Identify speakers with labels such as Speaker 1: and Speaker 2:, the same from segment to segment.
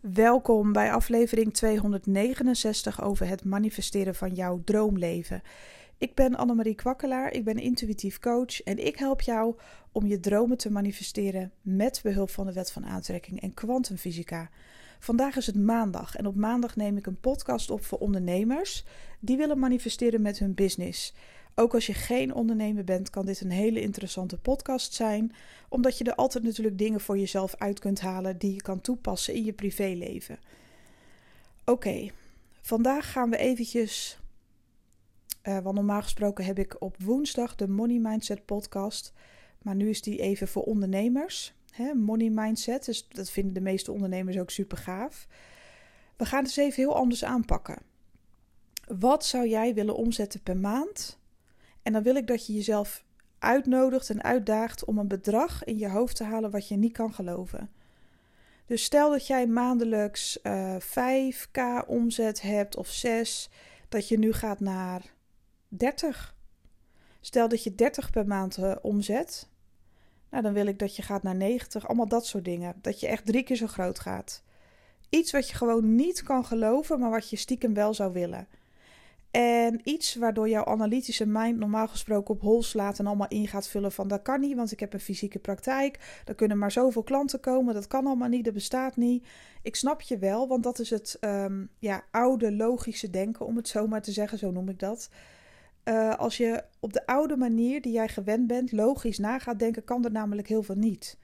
Speaker 1: Welkom bij aflevering 269 over het manifesteren van jouw droomleven. Ik ben Annemarie Kwakkelaar, ik ben intuïtief coach en ik help jou om je dromen te manifesteren met behulp van de wet van aantrekking en kwantumfysica. Vandaag is het maandag en op maandag neem ik een podcast op voor ondernemers die willen manifesteren met hun business. Ook als je geen ondernemer bent, kan dit een hele interessante podcast zijn, omdat je er altijd natuurlijk dingen voor jezelf uit kunt halen die je kan toepassen in je privéleven. Oké, vandaag gaan we eventjes, uh, want normaal gesproken heb ik op woensdag de Money Mindset podcast, maar nu is die even voor ondernemers. Hè, money Mindset, dus dat vinden de meeste ondernemers ook super gaaf. We gaan het eens even heel anders aanpakken. Wat zou jij willen omzetten per maand? En dan wil ik dat je jezelf uitnodigt en uitdaagt om een bedrag in je hoofd te halen wat je niet kan geloven. Dus stel dat jij maandelijks uh, eh, 5k omzet hebt of 6, dat je nu gaat naar 30. Stel dat je 30 per maand uh, omzet. Nou, dan wil ik dat je gaat naar 90. Allemaal dat soort dingen. Dat je echt drie keer zo groot gaat. Iets wat je gewoon niet kan geloven, maar wat je stiekem wel zou willen. En iets waardoor jouw analytische mind normaal gesproken op hol slaat en allemaal in gaat vullen van dat kan niet, want ik heb een fysieke praktijk. Er kunnen maar zoveel klanten komen, dat kan allemaal niet, dat bestaat niet. Ik snap je wel, want dat is het um, ja, oude logische denken, om het zo maar te zeggen, zo noem ik dat. Uh, als je op de oude manier die jij gewend bent logisch na gaat denken, kan er namelijk heel veel niet.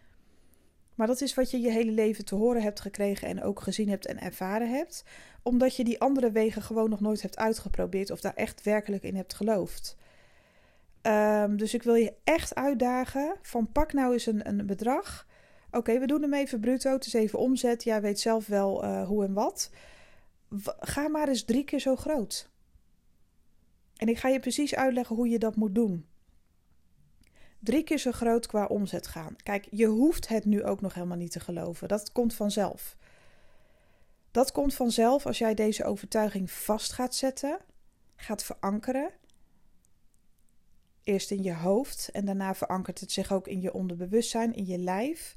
Speaker 1: Maar dat is wat je je hele leven te horen hebt gekregen en ook gezien hebt en ervaren hebt, omdat je die andere wegen gewoon nog nooit hebt uitgeprobeerd of daar echt werkelijk in hebt geloofd. Um, dus ik wil je echt uitdagen van pak nou eens een, een bedrag. Oké, we doen hem even bruto, het is even omzet. Jij weet zelf wel uh, hoe en wat. Ga maar eens drie keer zo groot. En ik ga je precies uitleggen hoe je dat moet doen drie keer zo groot qua omzet gaan. Kijk, je hoeft het nu ook nog helemaal niet te geloven. Dat komt vanzelf. Dat komt vanzelf als jij deze overtuiging vast gaat zetten, gaat verankeren. Eerst in je hoofd en daarna verankert het zich ook in je onderbewustzijn, in je lijf.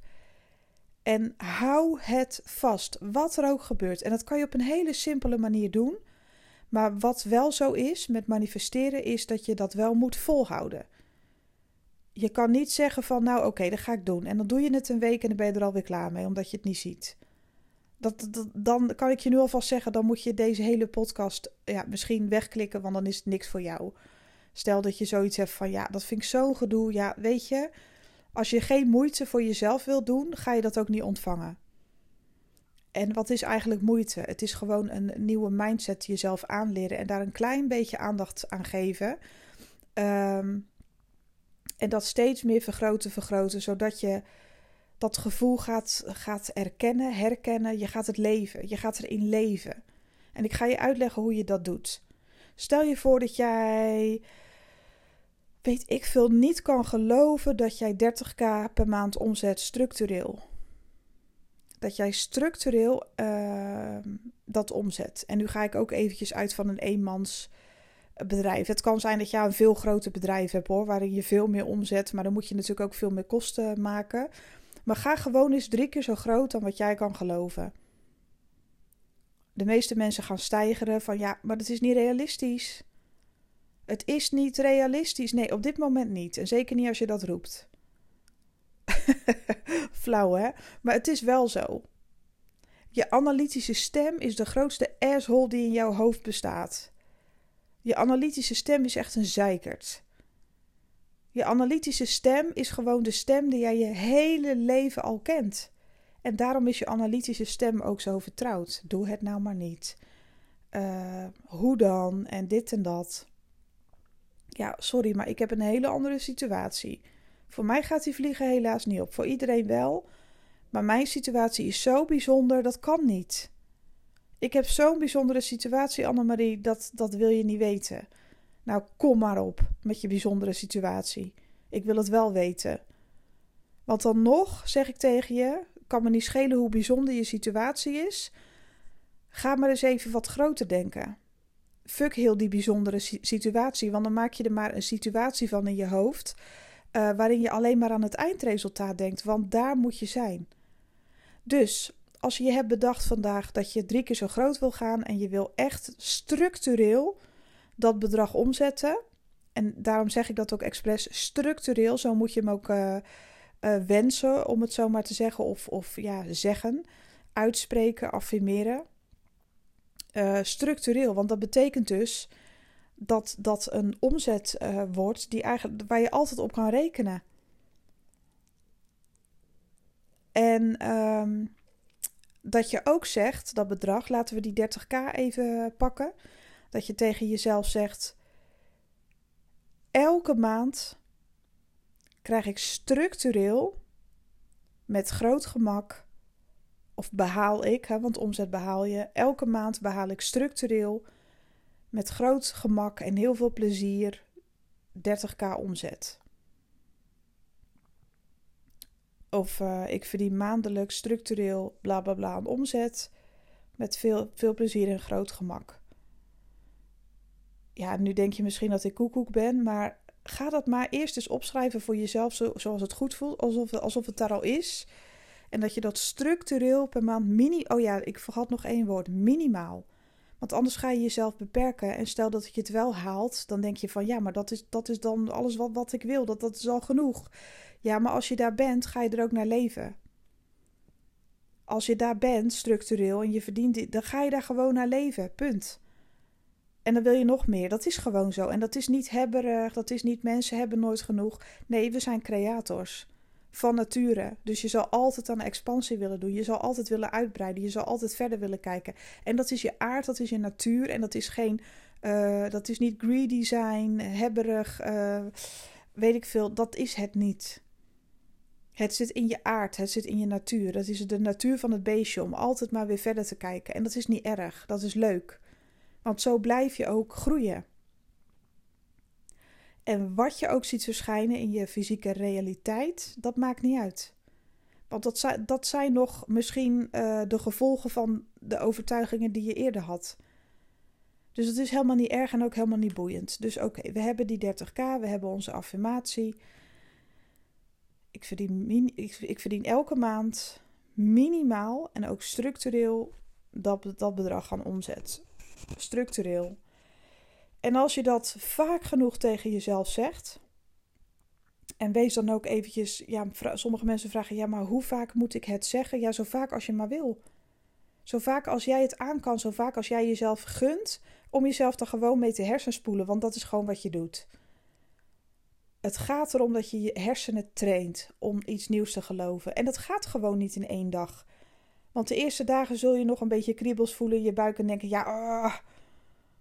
Speaker 1: En hou het vast, wat er ook gebeurt. En dat kan je op een hele simpele manier doen. Maar wat wel zo is met manifesteren, is dat je dat wel moet volhouden je kan niet zeggen van nou oké, dat ga ik doen. En dan doe je het een week en dan ben je er alweer klaar mee, omdat je het niet ziet. Dat, dan kan ik je nu alvast zeggen, dan moet je deze hele podcast ja, misschien wegklikken, want dan is het niks voor jou. Stel dat je zoiets hebt van ja, dat vind ik zo'n gedoe. Ja, weet je, als je geen moeite voor jezelf wilt doen, ga je dat ook niet ontvangen. En wat is eigenlijk moeite? Het is gewoon een nieuwe mindset jezelf aanleren en daar een klein beetje aandacht aan geven. Um, en dat steeds meer vergroten, vergroten, zodat je dat gevoel gaat, gaat erkennen, herkennen. Je gaat het leven, je gaat erin leven. En ik ga je uitleggen hoe je dat doet. Stel je voor dat jij, weet ik veel, niet kan geloven dat jij 30k per maand omzet structureel. Dat jij structureel uh, dat omzet. En nu ga ik ook eventjes uit van een eenmans bedrijf. Het kan zijn dat je een veel groter bedrijf hebt hoor, waarin je veel meer omzet, maar dan moet je natuurlijk ook veel meer kosten maken. Maar ga gewoon eens drie keer zo groot dan wat jij kan geloven. De meeste mensen gaan stijgeren van ja, maar dat is niet realistisch. Het is niet realistisch. Nee, op dit moment niet. En zeker niet als je dat roept. Flauw hè? Maar het is wel zo. Je analytische stem is de grootste asshole die in jouw hoofd bestaat. Je analytische stem is echt een zeikert. Je analytische stem is gewoon de stem die jij je hele leven al kent. En daarom is je analytische stem ook zo vertrouwd. Doe het nou maar niet. Uh, hoe dan? En dit en dat. Ja, sorry, maar ik heb een hele andere situatie. Voor mij gaat die vliegen helaas niet op. Voor iedereen wel. Maar mijn situatie is zo bijzonder, dat kan niet. Ik heb zo'n bijzondere situatie, Annemarie, dat, dat wil je niet weten. Nou, kom maar op met je bijzondere situatie. Ik wil het wel weten. Want dan nog, zeg ik tegen je, kan me niet schelen hoe bijzonder je situatie is. Ga maar eens even wat groter denken. Fuck heel die bijzondere situatie, want dan maak je er maar een situatie van in je hoofd. Uh, waarin je alleen maar aan het eindresultaat denkt, want daar moet je zijn. Dus als je hebt bedacht vandaag dat je drie keer zo groot wil gaan en je wil echt structureel dat bedrag omzetten. En daarom zeg ik dat ook expres structureel. Zo moet je hem ook uh, wensen, om het zo maar te zeggen. Of, of ja, zeggen, uitspreken, affirmeren. Uh, structureel, want dat betekent dus dat dat een omzet wordt die eigenlijk, waar je altijd op kan rekenen. En um, dat je ook zegt, dat bedrag, laten we die 30k even pakken. Dat je tegen jezelf zegt: elke maand krijg ik structureel met groot gemak, of behaal ik, hè, want omzet behaal je, elke maand behaal ik structureel met groot gemak en heel veel plezier 30k omzet. Of uh, ik verdien maandelijks structureel bla bla bla omzet. Met veel, veel plezier en groot gemak. Ja, nu denk je misschien dat ik koekoek ben, maar ga dat maar eerst eens opschrijven voor jezelf zo, zoals het goed voelt. Alsof, alsof het daar al is. En dat je dat structureel per maand mini... Oh ja, ik vergat nog één woord. Minimaal. Want anders ga je jezelf beperken. En stel dat je het wel haalt, dan denk je van... Ja, maar dat is, dat is dan alles wat, wat ik wil. Dat, dat is al genoeg. Ja, maar als je daar bent, ga je er ook naar leven. Als je daar bent, structureel, en je verdient dan ga je daar gewoon naar leven. Punt. En dan wil je nog meer. Dat is gewoon zo. En dat is niet hebberig, dat is niet mensen hebben nooit genoeg. Nee, we zijn creators. Van nature. Dus je zal altijd aan expansie willen doen. Je zal altijd willen uitbreiden. Je zal altijd verder willen kijken. En dat is je aard, dat is je natuur. En dat is geen. Uh, dat is niet greedy zijn, hebberig, uh, weet ik veel. Dat is het niet. Het zit in je aard, het zit in je natuur. Dat is de natuur van het beestje om altijd maar weer verder te kijken. En dat is niet erg, dat is leuk. Want zo blijf je ook groeien. En wat je ook ziet verschijnen in je fysieke realiteit, dat maakt niet uit. Want dat zijn, dat zijn nog misschien uh, de gevolgen van de overtuigingen die je eerder had. Dus het is helemaal niet erg en ook helemaal niet boeiend. Dus oké, we hebben die 30k, we hebben onze affirmatie. Ik verdien, ik, ik verdien elke maand minimaal en ook structureel dat, dat bedrag aan omzet. Structureel. En als je dat vaak genoeg tegen jezelf zegt. En wees dan ook eventjes. Ja, sommige mensen vragen: ja, maar hoe vaak moet ik het zeggen? Ja, zo vaak als je maar wil. Zo vaak als jij het aan kan, zo vaak als jij jezelf gunt om jezelf er gewoon mee te hersenspoelen, want dat is gewoon wat je doet. Het gaat erom dat je je hersenen traint om iets nieuws te geloven. En dat gaat gewoon niet in één dag. Want de eerste dagen zul je nog een beetje kriebels voelen in je buik en denken: ja, uh,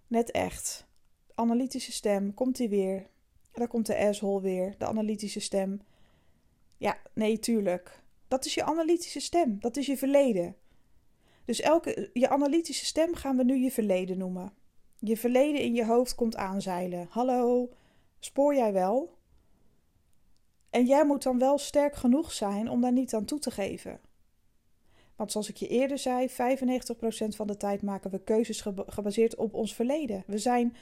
Speaker 1: net echt. Analytische stem, komt die weer? Daar komt de asshole weer, de analytische stem. Ja, nee, tuurlijk. Dat is je analytische stem, dat is je verleden. Dus elke, je analytische stem gaan we nu je verleden noemen. Je verleden in je hoofd komt aanzeilen. Hallo, spoor jij wel? En jij moet dan wel sterk genoeg zijn om daar niet aan toe te geven. Want zoals ik je eerder zei, 95% van de tijd maken we keuzes gebaseerd op ons verleden. We zijn,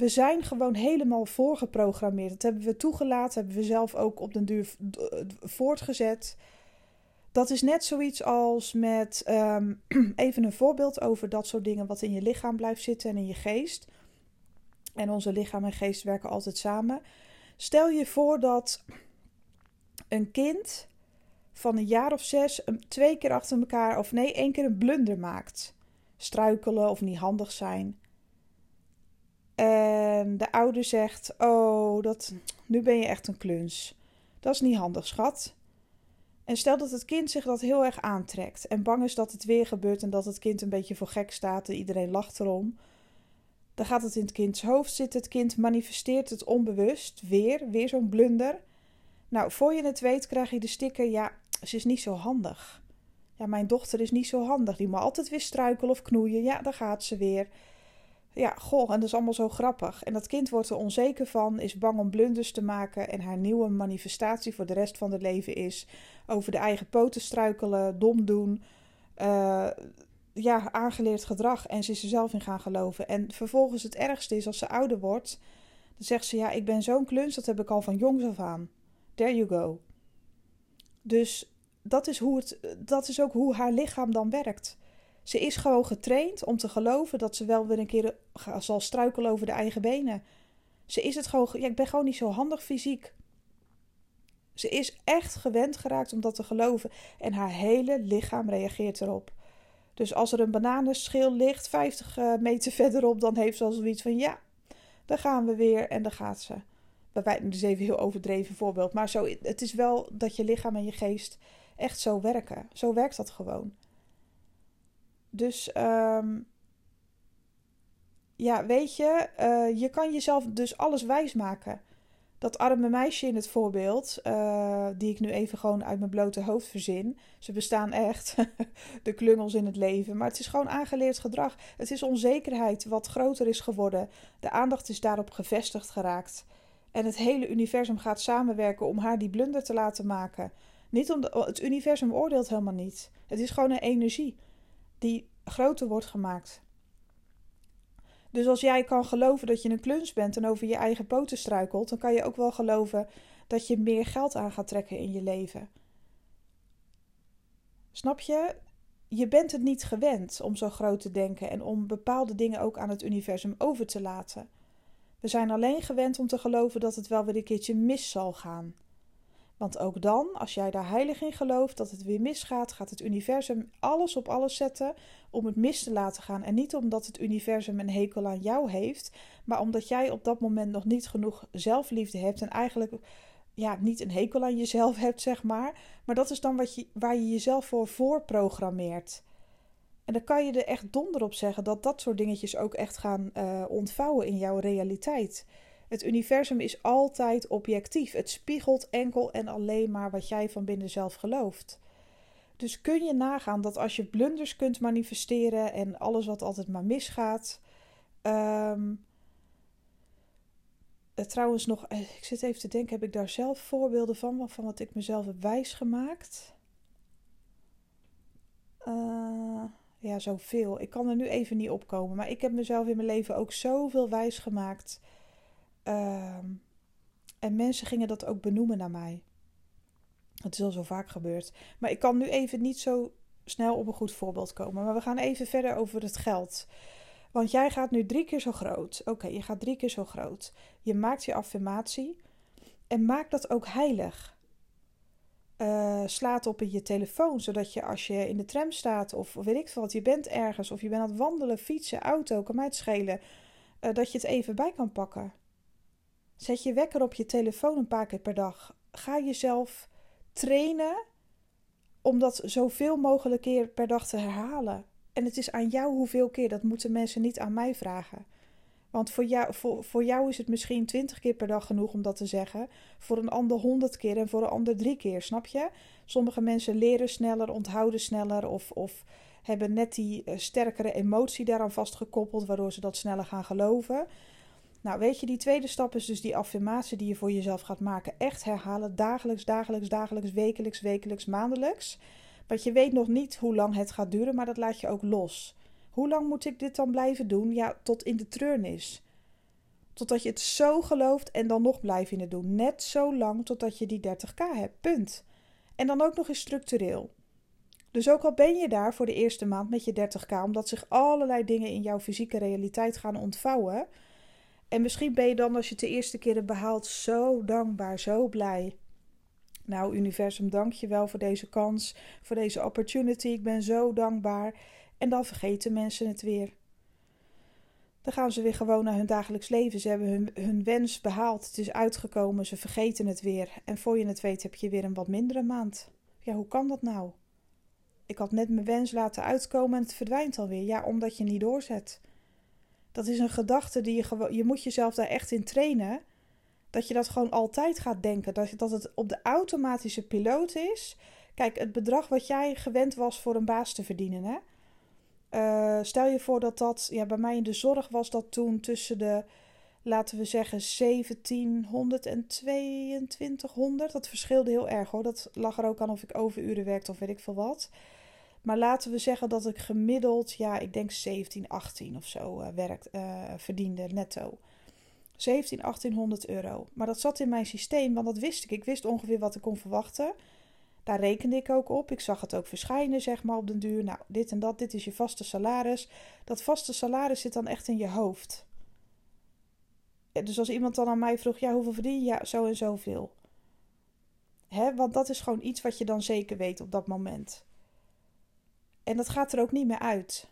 Speaker 1: we zijn gewoon helemaal voorgeprogrammeerd. Dat hebben we toegelaten, hebben we zelf ook op den duur voortgezet. Dat is net zoiets als met ehm, even een voorbeeld over dat soort dingen wat in je lichaam blijft zitten en in je geest. En onze lichaam en geest werken altijd samen. Stel je voor dat een kind van een jaar of zes twee keer achter elkaar, of nee, één keer een blunder maakt. Struikelen of niet handig zijn. En de ouder zegt: Oh, dat, nu ben je echt een kluns. Dat is niet handig, schat. En stel dat het kind zich dat heel erg aantrekt en bang is dat het weer gebeurt en dat het kind een beetje voor gek staat en iedereen lacht erom. Dan gaat het in het kinds hoofd zitten. Het kind manifesteert het onbewust weer, weer zo'n blunder. Nou, voor je het weet krijg je de sticker, ja, ze is niet zo handig. Ja, mijn dochter is niet zo handig. Die moet altijd weer struikelen of knoeien. Ja, daar gaat ze weer. Ja, goh, en dat is allemaal zo grappig. En dat kind wordt er onzeker van, is bang om blunders te maken. En haar nieuwe manifestatie voor de rest van het leven is over de eigen poten struikelen, dom doen. Uh, ja, aangeleerd gedrag. En ze is er zelf in gaan geloven. En vervolgens het ergste is als ze ouder wordt. Dan zegt ze: Ja, ik ben zo'n kluns, dat heb ik al van jongs af aan. There you go. Dus dat is, hoe het, dat is ook hoe haar lichaam dan werkt. Ze is gewoon getraind om te geloven dat ze wel weer een keer zal struikelen over de eigen benen. Ze is het gewoon. Ja, ik ben gewoon niet zo handig fysiek. Ze is echt gewend geraakt om dat te geloven. En haar hele lichaam reageert erop. Dus als er een bananenschil ligt, 50 eh, meter verderop, dan heeft ze al zoiets van: ja, dan gaan we weer en dan gaat ze. Bij dus even heel overdreven voorbeeld. Maar zo, het is wel dat je lichaam en je geest echt zo werken. Zo werkt dat gewoon. Dus um, ja, weet je, uh, je kan jezelf dus alles wijsmaken. Dat arme meisje in het voorbeeld, uh, die ik nu even gewoon uit mijn blote hoofd verzin. Ze bestaan echt, de klungels in het leven. Maar het is gewoon aangeleerd gedrag. Het is onzekerheid wat groter is geworden. De aandacht is daarop gevestigd geraakt. En het hele universum gaat samenwerken om haar die blunder te laten maken. Niet om het universum oordeelt helemaal niet. Het is gewoon een energie die groter wordt gemaakt. Dus als jij kan geloven dat je een kluns bent en over je eigen poten struikelt, dan kan je ook wel geloven dat je meer geld aan gaat trekken in je leven. Snap je? Je bent het niet gewend om zo groot te denken en om bepaalde dingen ook aan het universum over te laten. We zijn alleen gewend om te geloven dat het wel weer een keertje mis zal gaan. Want ook dan, als jij daar heilig in gelooft dat het weer misgaat, gaat het universum alles op alles zetten om het mis te laten gaan. En niet omdat het universum een hekel aan jou heeft, maar omdat jij op dat moment nog niet genoeg zelfliefde hebt en eigenlijk ja, niet een hekel aan jezelf hebt, zeg maar. Maar dat is dan wat je, waar je jezelf voor voorprogrammeert. En dan kan je er echt donder op zeggen dat dat soort dingetjes ook echt gaan uh, ontvouwen in jouw realiteit. Het universum is altijd objectief. Het spiegelt enkel en alleen maar wat jij van binnen zelf gelooft. Dus kun je nagaan dat als je blunders kunt manifesteren en alles wat altijd maar misgaat. Um, trouwens, nog, eh, ik zit even te denken, heb ik daar zelf voorbeelden van, van wat ik mezelf heb wijsgemaakt? Uh, ja, zoveel. Ik kan er nu even niet opkomen. Maar ik heb mezelf in mijn leven ook zoveel wijsgemaakt Ehm, en mensen gingen dat ook benoemen naar mij. Het is al zo vaak gebeurd. Maar ik kan nu even niet zo snel op een goed voorbeeld komen. Maar we gaan even verder over het geld. Want jij gaat nu drie keer zo groot. Oké, je gaat drie keer zo groot. Je maakt je affirmatie. En maak dat ook heilig. Uh, slaat op in je telefoon, zodat je als je in de tram staat of, weet ik wat, je bent ergens of je bent aan het wandelen, fietsen, auto, kan mij het schelen, uh, dat je het even bij kan pakken. Zet je wekker op je telefoon een paar keer per dag. Ga jezelf trainen om dat zoveel mogelijk keer per dag te herhalen. En het is aan jou hoeveel keer, dat moeten mensen niet aan mij vragen. Want voor jou, voor, voor jou is het misschien twintig keer per dag genoeg om dat te zeggen. Voor een ander honderd keer en voor een ander drie keer, snap je? Sommige mensen leren sneller, onthouden sneller of, of hebben net die uh, sterkere emotie daaraan vastgekoppeld, waardoor ze dat sneller gaan geloven. Nou, weet je, die tweede stap is dus die affirmatie die je voor jezelf gaat maken. Echt herhalen, dagelijks, dagelijks, dagelijks, wekelijks, wekelijks, maandelijks. Want je weet nog niet hoe lang het gaat duren, maar dat laat je ook los. Hoe lang moet ik dit dan blijven doen? Ja, tot in de treurnis. Totdat je het zo gelooft en dan nog blijf je het doen. Net zo lang totdat je die 30k hebt. Punt. En dan ook nog eens structureel. Dus ook al ben je daar voor de eerste maand met je 30k, omdat zich allerlei dingen in jouw fysieke realiteit gaan ontvouwen en misschien ben je dan, als je het de eerste keer hebt behaald, zo dankbaar, zo blij. Nou, universum, dank je wel voor deze kans, voor deze opportunity. Ik ben zo dankbaar. En dan vergeten mensen het weer. Dan gaan ze weer gewoon naar hun dagelijks leven. Ze hebben hun, hun wens behaald. Het is uitgekomen. Ze vergeten het weer. En voor je het weet heb je weer een wat mindere maand. Ja, hoe kan dat nou? Ik had net mijn wens laten uitkomen en het verdwijnt alweer. Ja, omdat je niet doorzet. Dat is een gedachte die je. Je moet jezelf daar echt in trainen. Dat je dat gewoon altijd gaat denken. Dat, dat het op de automatische piloot is. Kijk, het bedrag wat jij gewend was voor een baas te verdienen. Hè? Uh, stel je voor dat dat. Ja, bij mij in de zorg was dat toen tussen de. Laten we zeggen 1700 en 2200. Dat verschilde heel erg hoor. Dat lag er ook aan of ik overuren werkte of weet ik veel wat. Maar laten we zeggen dat ik gemiddeld, ja, ik denk 17, 18 of zo uh, werkt, uh, verdiende netto. 17, 1800 euro. Maar dat zat in mijn systeem, want dat wist ik. Ik wist ongeveer wat ik kon verwachten. Daar rekende ik ook op. Ik zag het ook verschijnen, zeg maar, op den duur. Nou, dit en dat, dit is je vaste salaris. Dat vaste salaris zit dan echt in je hoofd. Dus als iemand dan aan mij vroeg, ja, hoeveel verdien je? Ja, zo en zoveel. Hè, want dat is gewoon iets wat je dan zeker weet op dat moment. En dat gaat er ook niet meer uit.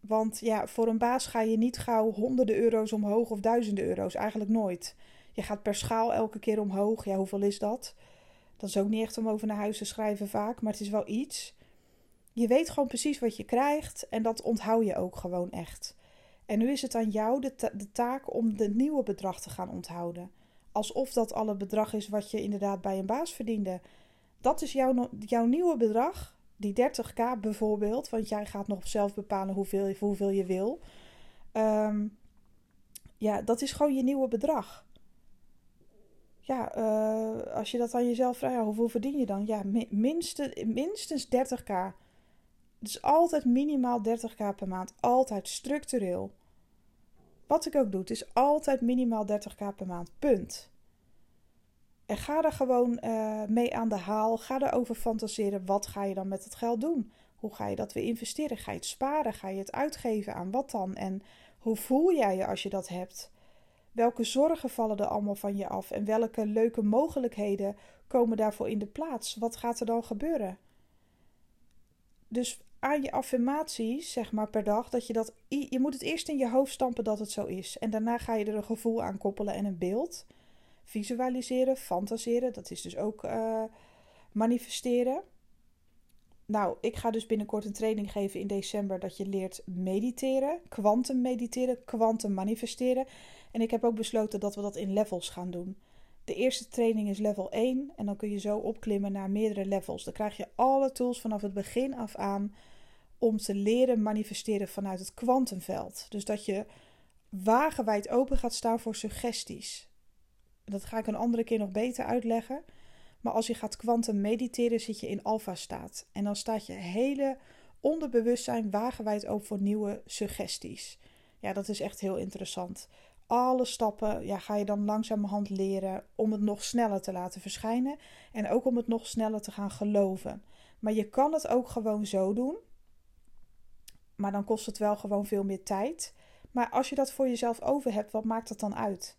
Speaker 1: Want ja, voor een baas ga je niet gauw honderden euro's omhoog of duizenden euro's. Eigenlijk nooit. Je gaat per schaal elke keer omhoog. Ja, hoeveel is dat? Dat is ook niet echt om over naar huis te schrijven vaak, maar het is wel iets. Je weet gewoon precies wat je krijgt en dat onthoud je ook gewoon echt. En nu is het aan jou de, de taak om het nieuwe bedrag te gaan onthouden. Alsof dat al het bedrag is wat je inderdaad bij een baas verdiende. Dat is jouw, jouw nieuwe bedrag die 30k bijvoorbeeld, want jij gaat nog zelf bepalen hoeveel, hoeveel je wil. Ehm, ja, dat is gewoon je nieuwe bedrag. Ja, uh, als je dat aan jezelf vraagt, hoeveel verdien je dan? Ja, minstens, minstens 30k. Dus altijd minimaal 30k per maand. Altijd structureel. Wat ik ook doe, is altijd minimaal 30k per maand. Punt. En ga er gewoon uh, mee aan de haal. Ga erover fantaseren. Wat ga je dan met het geld doen? Hoe ga je dat weer investeren? Ga je het sparen? Ga je het uitgeven aan wat dan? En hoe voel jij je als je dat hebt? Welke zorgen vallen er allemaal van je af? En welke leuke mogelijkheden komen daarvoor in de plaats? Wat gaat er dan gebeuren? Dus aan je affirmaties, zeg maar per dag, dat je dat. Je moet het eerst in je hoofd stampen dat het zo is. En daarna ga je er een gevoel aan koppelen en een beeld visualiseren, fantaseren. Dat is dus ook uh, manifesteren. Nou, ik ga dus binnenkort een training geven in december dat je leert mediteren, kwantum mediteren, kwantum manifesteren. En ik heb ook besloten dat we dat in levels gaan doen. De eerste training is level 1 en dan kun je zo opklimmen naar meerdere levels. Dan krijg je alle tools vanaf het begin af aan om te leren manifesteren vanuit het kwantumveld. Dus dat je wagenwijd open gaat staan voor suggesties. Dat ga ik een andere keer nog beter uitleggen. Maar als je gaat kwantum mediteren, zit je in alfa-staat. En dan staat je hele onderbewustzijn wagenwijd open voor nieuwe suggesties. Ja, dat is echt heel interessant. Alle stappen ja, ga je dan langzamerhand leren om het nog sneller te laten verschijnen. En ook om het nog sneller te gaan geloven. Maar je kan het ook gewoon zo doen. Maar dan kost het wel gewoon veel meer tijd. Maar als je dat voor jezelf over hebt, wat maakt dat dan uit?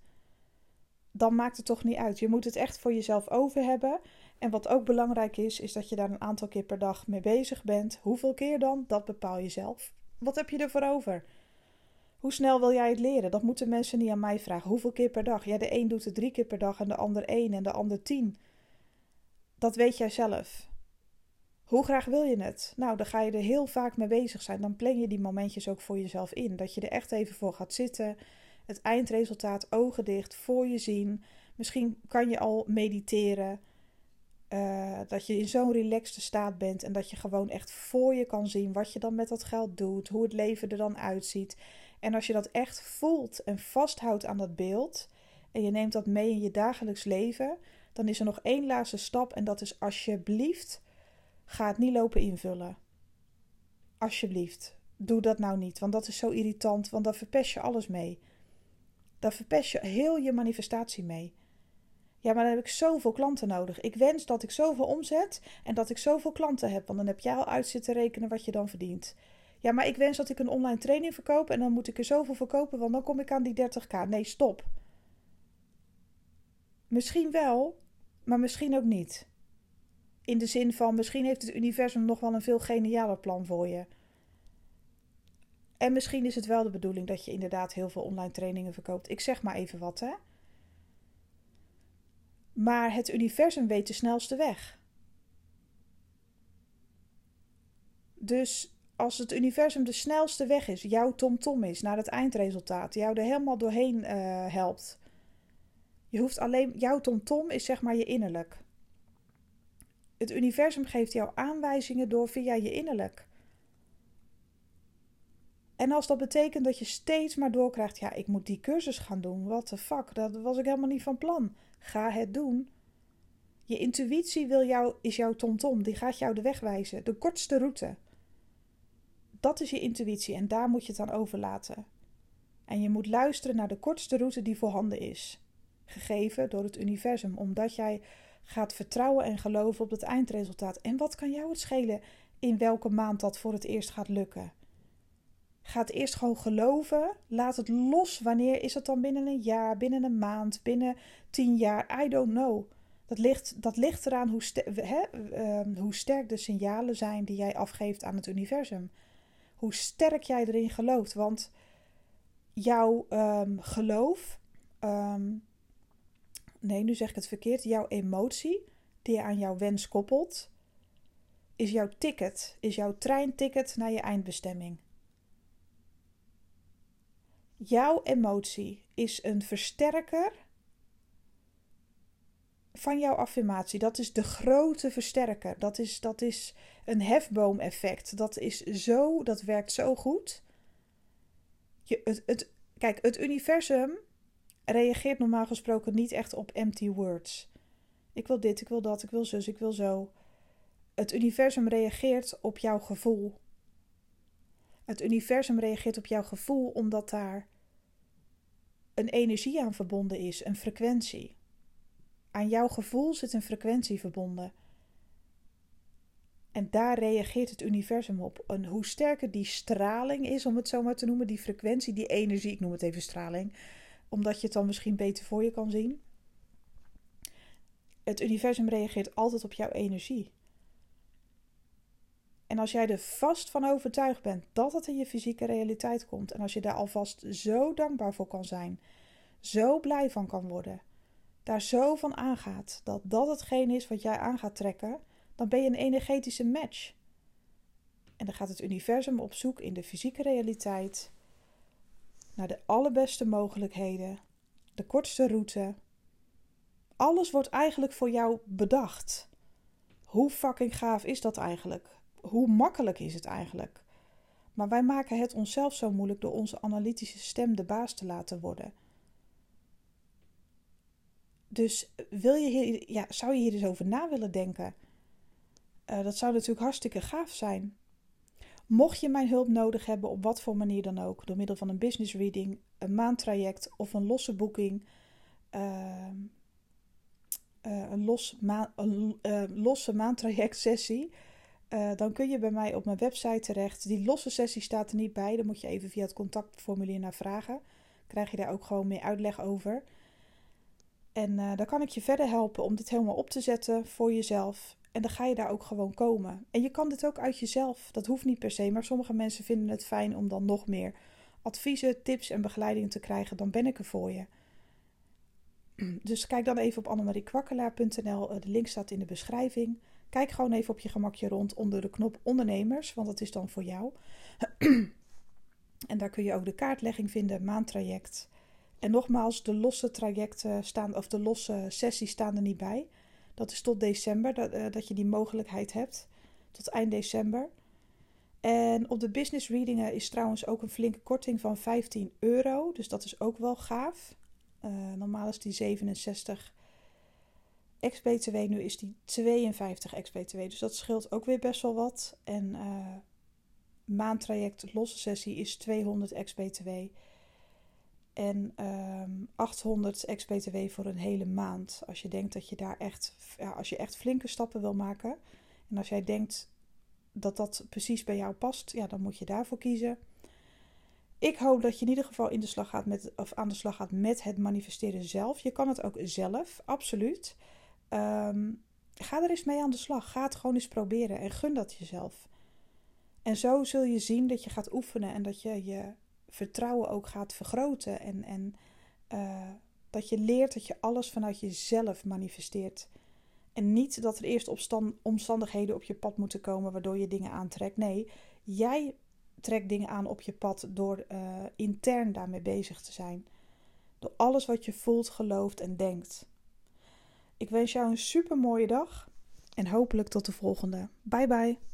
Speaker 1: Dan maakt het toch niet uit. Je moet het echt voor jezelf over hebben. En wat ook belangrijk is, is dat je daar een aantal keer per dag mee bezig bent. Hoeveel keer dan? Dat bepaal je zelf. Wat heb je ervoor over? Hoe snel wil jij het leren? Dat moeten mensen niet aan mij vragen. Hoeveel keer per dag? Ja, de een doet het drie keer per dag en de ander één en de ander tien. Dat weet jij zelf. Hoe graag wil je het? Nou, dan ga je er heel vaak mee bezig zijn. Dan plan je die momentjes ook voor jezelf in. Dat je er echt even voor gaat zitten het eindresultaat ogen dicht voor je zien. Misschien kan je al mediteren. Uh, dat je in zo'n relaxte staat bent en dat je gewoon echt voor je kan zien wat je dan met dat geld doet, hoe het leven er dan uitziet. En als je dat echt voelt en vasthoudt aan dat beeld en je neemt dat mee in je dagelijks leven, dan is er nog één laatste stap en dat is alsjeblieft, ga het niet lopen invullen. Alsjeblieft, doe dat nou niet, want dat is zo irritant, want dan verpest je alles mee. Daar verpest je heel je manifestatie mee. Ja, maar dan heb ik zoveel klanten nodig. Ik wens dat ik zoveel omzet en dat ik zoveel klanten heb. Want dan heb jij al uit zitten rekenen wat je dan verdient. Ja, maar ik wens dat ik een online training verkoop en dan moet ik er zoveel verkopen, want dan kom ik aan die 30k. Nee, stop. Misschien wel, maar misschien ook niet. In de zin van, misschien heeft het universum nog wel een veel genialer plan voor je. En misschien is het wel de bedoeling dat je inderdaad heel veel online trainingen verkoopt. Ik zeg maar even wat, hè. Maar het universum weet de snelste weg. Dus als het universum de snelste weg is, jouw tom-tom is naar het eindresultaat, jou er helemaal doorheen uh, helpt. Je hoeft alleen, jouw tom-tom is zeg maar je innerlijk. Het universum geeft jou aanwijzingen door via je innerlijk. En als dat betekent dat je steeds maar doorkrijgt, ja, ik moet die cursus gaan doen. What the fuck, dat was ik helemaal niet van plan. Ga het doen. Je intuïtie wil jou, is jouw tomtom, die gaat jou de weg wijzen, de kortste route. Dat is je intuïtie en daar moet je het aan overlaten. En je moet luisteren naar de kortste route die voorhanden is, gegeven door het universum, omdat jij gaat vertrouwen en geloven op het eindresultaat. En wat kan jou het schelen in welke maand dat voor het eerst gaat lukken? Ga het eerst gewoon geloven. Laat het los. Wanneer is het dan binnen een jaar, binnen een maand, binnen tien jaar? I don't know. Dat ligt, dat ligt eraan hoe, hè, ehm, hoe sterk de signalen zijn die jij afgeeft aan het universum. Hoe sterk jij erin gelooft. Want jouw um, geloof. Ehm, nee, nu zeg ik het verkeerd. Jouw emotie die je aan jouw wens koppelt. Is jouw ticket, is jouw treinticket naar je eindbestemming. Jouw emotie is een versterker van jouw affirmatie. Dat is de grote versterker. Dat is, dat is een hefboom-effect. Dat is zo, dat werkt zo goed. Je, het, kijk, het universum reageert normaal gesproken niet echt op empty words. Ik wil dit, ik wil dat, ik wil zus, ik wil zo. Het universum reageert op jouw gevoel. Het universum reageert op jouw gevoel omdat daar een energie aan verbonden is, een frequentie. Aan jouw gevoel zit een frequentie verbonden. En daar reageert het universum op. En hoe sterker die straling is, om het zo maar te noemen, die frequentie, die energie, ik noem het even straling, omdat je het dan misschien beter voor je kan zien. Het universum reageert altijd op jouw energie. En als jij er vast van overtuigd bent dat het in je fysieke realiteit komt, en als je daar alvast zo dankbaar voor kan zijn, zo blij van kan worden, daar zo van aangaat dat dat hetgeen is wat jij aan gaat trekken, dan ben je een energetische match. En dan gaat het universum op zoek in de fysieke realiteit naar de allerbeste mogelijkheden, de kortste route. Alles wordt eigenlijk voor jou bedacht. Hoe fucking gaaf is dat eigenlijk? Hoe makkelijk is het eigenlijk? Maar wij maken het onszelf zo moeilijk door onze analytische stem de baas te laten worden. Dus wil je hier, ja, zou je hier eens over na willen denken? Uh, dat zou natuurlijk hartstikke gaaf zijn. Mocht je mijn hulp nodig hebben, op wat voor manier dan ook, door middel van een business reading, een maandtraject of een losse boeking, uh, uh, een, los een losse maandtraject sessie, dan kun je bij mij op mijn website terecht. Die losse sessie staat er niet bij, dan moet je even via het contactformulier naar vragen. Krijg je daar ook gewoon meer uitleg over. En uh, dan kan ik je verder helpen om dit helemaal op te zetten voor jezelf. En dan ga je daar ook gewoon komen. En je kan dit ook uit jezelf. Dat hoeft niet per se, maar sommige mensen vinden het fijn om dan nog meer adviezen, tips en begeleiding te krijgen. Dan ben ik er voor je. Dus kijk dan even op annemariekwakkelaar.nl. Eh, de link staat in de beschrijving. Kijk gewoon even op je gemakje rond onder de knop ondernemers, want dat is dan voor jou. en daar kun je ook de kaartlegging vinden, maandtraject. En nogmaals, de losse trajecten staan, of de losse sessies staan er niet bij. Dat is tot december dat, uh, dat je die mogelijkheid hebt. Tot eind december. En op de business readingen is trouwens ook een flinke korting van 15 euro. Dus dat is ook wel gaaf. Uh, normaal is die 67 ex-BTW, nu is die 52 ex-BTW. Dus dat scheelt ook weer best wel wat. En uh, maandtraject losse sessie is 200 ex-BTW. En um, ehm, 800 ex-BTW voor een hele maand. Als je denkt dat je daar echt, ja, als je echt flinke stappen wil maken. En als jij denkt dat dat precies bij jou past, ja, dan moet je daarvoor kiezen. Ik hoop dat je in ieder geval in de slag gaat met, of aan de slag gaat met het manifesteren zelf. Je kan het ook zelf, absoluut. Um, ga er eens mee aan de slag. Ga het gewoon eens proberen en gun dat jezelf. En zo zul je zien dat je gaat oefenen en dat je je vertrouwen ook gaat vergroten. En, en uh, dat je leert dat je alles vanuit jezelf manifesteert. En niet dat er eerst omstandigheden op je pad moeten komen waardoor je dingen aantrekt. Nee, jij trekt dingen aan op je pad door uh, intern daarmee bezig te zijn. Door alles wat je voelt, gelooft en denkt. Ik wens jou een super mooie dag en hopelijk tot de volgende. Bye bye.